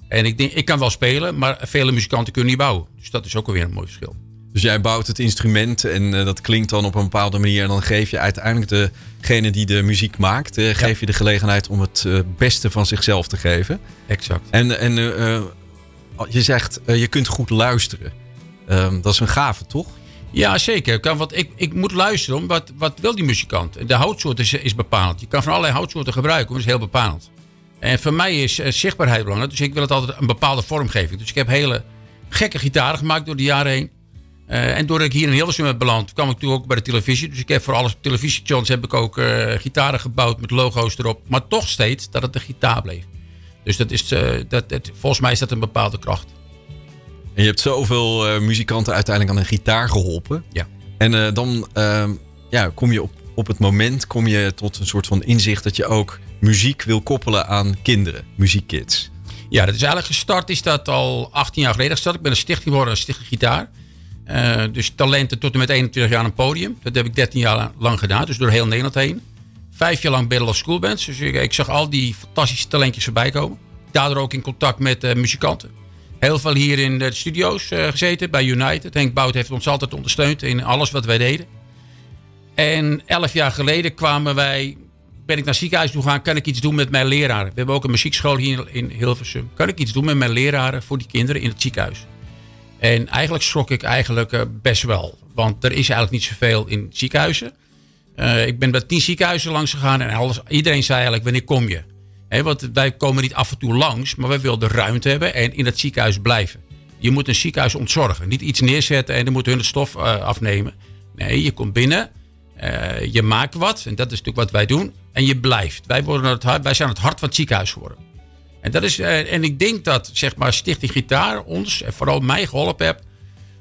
En ik denk, ik kan wel spelen, maar vele muzikanten kunnen niet bouwen. Dus dat is ook alweer een mooi verschil. Dus jij bouwt het instrument en uh, dat klinkt dan op een bepaalde manier. En dan geef je uiteindelijk degene die de muziek maakt, uh, geef je de gelegenheid om het uh, beste van zichzelf te geven. Exact. En, en je zegt, je kunt goed luisteren. Ehm, dat is een gave, toch? Ja, zeker. Want ik, ik moet luisteren. Wat, wat wil die muzikant? De houtsoort is, is bepaald. Je kan van allerlei houtsoorten gebruiken. Dat is heel bepalend. En voor mij is zichtbaarheid belangrijk. Dus ik wil het altijd een bepaalde vormgeving. Dus ik heb hele gekke gitaren gemaakt door de jaren heen. Uh, en doordat ik hier in Hilversum heb beland, kwam ik toen ook bij de televisie. Dus ik heb voor alles televisiestations heb ik ook uh, gitaren gebouwd met logo's erop. Maar toch steeds dat het de gitaar bleef. Dus dat is, dat, dat, volgens mij is dat een bepaalde kracht. En je hebt zoveel muzikanten uiteindelijk aan een gitaar geholpen. Ja. En dan ehm, ja, kom je op, op het moment kom je tot een soort van inzicht dat je ook muziek wil koppelen aan kinderen, muziekkids? Ja, dat is eigenlijk gestart, is dat al 18 jaar geleden gestart. Ik ben een stichting geworden, een stichting gitaar. Uh, dus talenten tot en met 21 jaar een podium. Dat heb ik 13 jaar lang gedaan, dus door heel Nederland heen. Vijf jaar lang Battle of School Bands. Dus ik, zag al die fantastische talentjes voorbij komen. Daardoor ook in contact met uh, muzikanten. Heel veel hier in de studio's uh, gezeten, bij United. Henk Bout heeft ons altijd ondersteund in alles wat wij deden. En elf jaar geleden kwamen wij ben ik naar het ziekenhuis toe gaan, kan ik iets doen met mijn leraren? We hebben ook een muziekschool hier in Hilversum. Kan ik iets doen met mijn leraren voor die kinderen in het ziekenhuis? En eigenlijk schrok ik eigenlijk uh, best wel. Want er is eigenlijk niet zoveel in ziekenhuizen. Uh, ik ben bij tien ziekenhuizen langs gegaan en alles, iedereen zei eigenlijk, wanneer kom je? Want wij komen niet af en toe langs, maar wij willen ruimte hebben en in het ziekenhuis blijven. Je moet een ziekenhuis ontzorgen. Niet iets neerzetten en dan moeten hun de stof uh, afnemen. Nee, je komt binnen, je maakt wat. En dat is natuurlijk wat wij doen en je blijft. Wij, worden het wij zijn het hart van het ziekenhuis geworden. En, dat is, eh, en ik denk dat zeg maar, Stichting Gitaar ons en vooral mij geholpen hebt.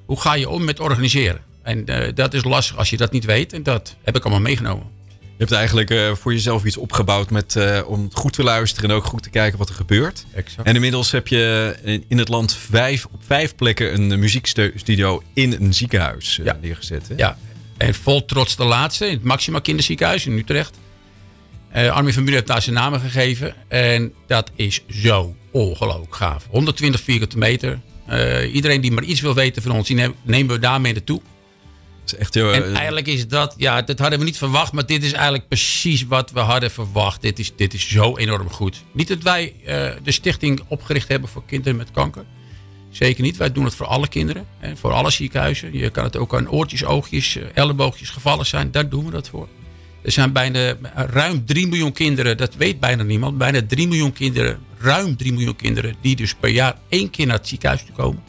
Hoe ga je om met organiseren? En uh, dat is lastig als je dat niet weet. En dat heb ik allemaal meegenomen. Je hebt eigenlijk uh, voor jezelf iets opgebouwd met, uh, om goed te luisteren en ook goed te kijken wat er gebeurt. Exact. En inmiddels heb je in het land vijf, op vijf plekken een muziekstudio in een ziekenhuis ja. neergezet. Hè? Ja, en vol trots de laatste in het Maxima Kinderziekenhuis in Utrecht. Uh, Armin van Buren heeft daar zijn namen gegeven. En dat is zo ongelooflijk gaaf. 120 vierkante meter. Uh, iedereen die maar iets wil weten van ons, die nemen we daarmee naartoe. is echt heel, en eigenlijk is dat, ja, dat hadden we niet verwacht, maar dit is eigenlijk precies wat we hadden verwacht. Dit is, dit is zo enorm goed. Niet dat wij uh, de stichting opgericht hebben voor kinderen met kanker. Zeker niet. Wij doen het voor alle kinderen. Hè, voor alle ziekenhuizen. Je kan het ook aan oortjes, oogjes, elleboogjes gevallen zijn. Daar doen we dat voor. Er zijn bijna ruim 3 miljoen kinderen, dat weet bijna niemand, bijna 3 miljoen kinderen, ruim 3 miljoen kinderen, die dus per jaar één keer naar het ziekenhuis toe komen.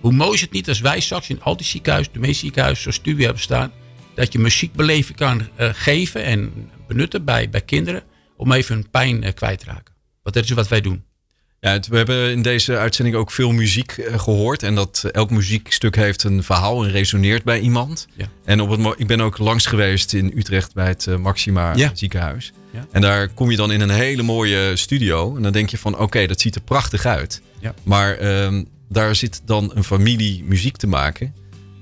Hoe mooi is het niet als wij straks in al die ziekenhuizen, de meeste ziekenhuizen zoals studie hebben staan, dat je muziekbeleving kan uh, geven en benutten bij, bij kinderen om even hun pijn uh, kwijt te raken. Want dat is wat wij doen. Ja, we hebben in deze uitzending ook veel muziek eh, gehoord. En dat eh, elk muziekstuk heeft een verhaal en resoneert bij iemand. Ja. En op het, ik ben ook langs geweest in Utrecht bij het eh, Maxima ja. ziekenhuis. Ja. En daar kom je dan in een hele mooie studio. En dan denk je van oké, dat ziet er prachtig uit. Maar um, daar zit dan een familie muziek te maken.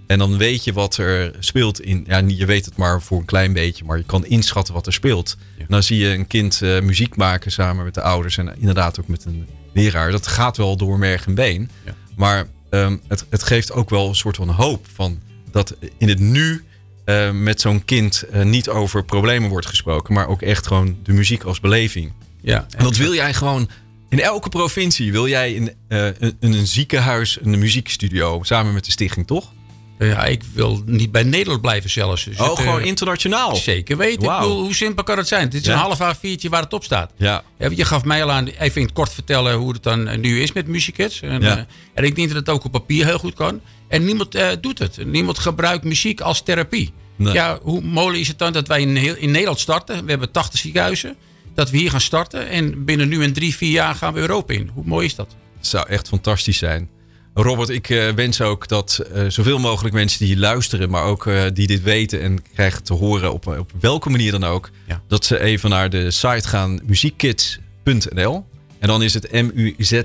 En dan weet je wat er speelt in. Ja, je weet het maar voor een klein beetje, maar je kan inschatten wat er speelt. dan zie je een kind uh, muziek maken samen met de ouders en inderdaad ook met een leraar. Dat gaat wel door merg en been. Ja. Maar um, het, het geeft ook wel een soort van hoop van dat in het nu uh, met zo'n kind uh, niet over problemen wordt gesproken, maar ook echt gewoon de muziek als beleving. Ja, en dat wil jij gewoon in elke provincie. Wil jij in, uh, in een ziekenhuis een muziekstudio samen met de stichting, toch? Ja, ik wil niet bij Nederland blijven zelfs. Dus oh, het, gewoon eh, internationaal? Zeker weten. Ik bedoel, hoe simpel kan het zijn? Dit is Ja. een half A4'tje waar het op staat. Ja. Je gaf mij al aan, even in het kort vertellen hoe het dan eh, nu is met Musicats. En, Ja. eh, en ik denk dat het ook op papier heel goed kan. En niemand doet het. Niemand gebruikt muziek als therapie. Nee. Ja, hoe mooi is het dan dat wij in, heel- in Nederland starten? We hebben 80 ziekenhuizen. Dat we hier gaan starten. En binnen nu en drie, vier jaar gaan we Europa in. Hoe mooi is dat? Het zou echt fantastisch zijn. Robert, ik eh, wens ook dat eh, zoveel mogelijk mensen die hier luisteren, maar ook eh, die dit weten en krijgen te horen op, op welke manier dan ook, Ja. dat ze even naar de site gaan muziekkids.nl. En dan is het M-U-Z-I-E-K-I-D-S.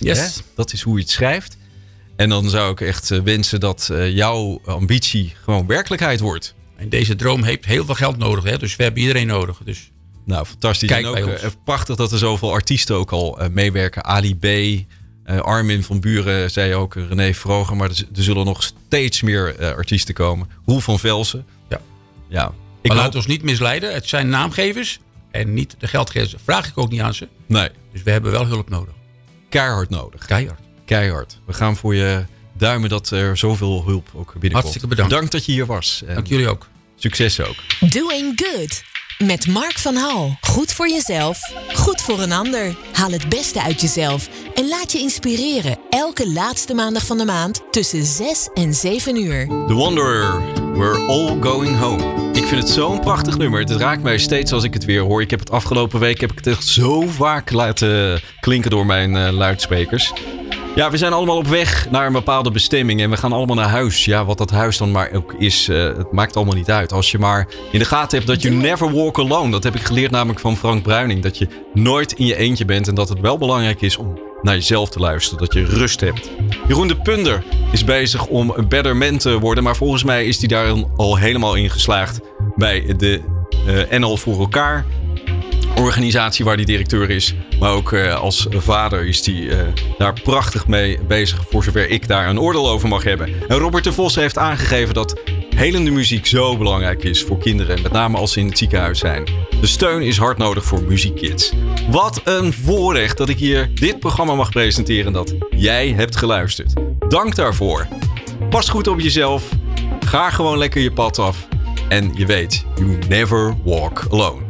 Yes. hè? Dat is hoe je het schrijft. En dan zou ik echt wensen dat jouw ambitie gewoon werkelijkheid wordt. En deze droom heeft heel veel geld nodig. Hè? Dus we hebben iedereen nodig. Dus Nou, fantastisch. Kijk en ook bij eh, ons. prachtig dat er zoveel artiesten ook al eh, meewerken. Ali B, eh, Armin van Buren, zei je ook, René Vroger. Maar er, er zullen nog steeds meer eh, artiesten komen. Roel van Velsen. Ja. Ja. Ik maar hoop- laat ons niet misleiden. Het zijn naamgevers en niet de geldgevers. Vraag ik ook niet aan ze. Nee, Dus we hebben wel hulp nodig. keihard nodig. Keihard. Keihard. We gaan voor je duimen dat er zoveel hulp ook binnenkomt. Hartstikke bedankt. Dank dat je hier was. En Dank jullie ook. Succes ook. Doing Good. Met Mark van Hal. Goed voor jezelf, goed voor een ander. Haal het beste uit jezelf en laat je inspireren. Elke laatste maandag van de maand tussen 6 en 7 uur. The Wanderer, We're All Going Home. Ik vind het zo'n prachtig nummer. Het raakt mij steeds als ik het weer hoor. Ik heb het afgelopen week heb ik het echt zo vaak laten klinken door mijn eh, luidsprekers. Ja, we zijn allemaal op weg naar een bepaalde bestemming en we gaan allemaal naar huis. Ja, wat dat huis dan maar ook is, eh, het maakt allemaal niet uit. Als je maar in de gaten hebt dat je never walk alone. Dat heb ik geleerd namelijk van Frank Bruining. Dat je nooit in je eentje bent en dat het wel belangrijk is om naar jezelf te luisteren. Dat je rust hebt. Jeroen de Punder is bezig om een better man te worden. Maar volgens mij is hij daar al helemaal in geslaagd bij de eh NL voor elkaar organisatie waar die directeur is. Maar ook eh, als vader is hij eh, daar prachtig mee bezig. Voor zover ik daar een oordeel over mag hebben. En Robert de Vos heeft aangegeven dat helende muziek zo belangrijk is voor kinderen. Met name als ze in het ziekenhuis zijn. De steun is hard nodig voor muziekkids. Wat een voorrecht dat ik hier dit programma mag presenteren. en Dat jij hebt geluisterd. Dank daarvoor. Pas goed op jezelf. Ga gewoon lekker je pad af. En je weet, you never walk alone.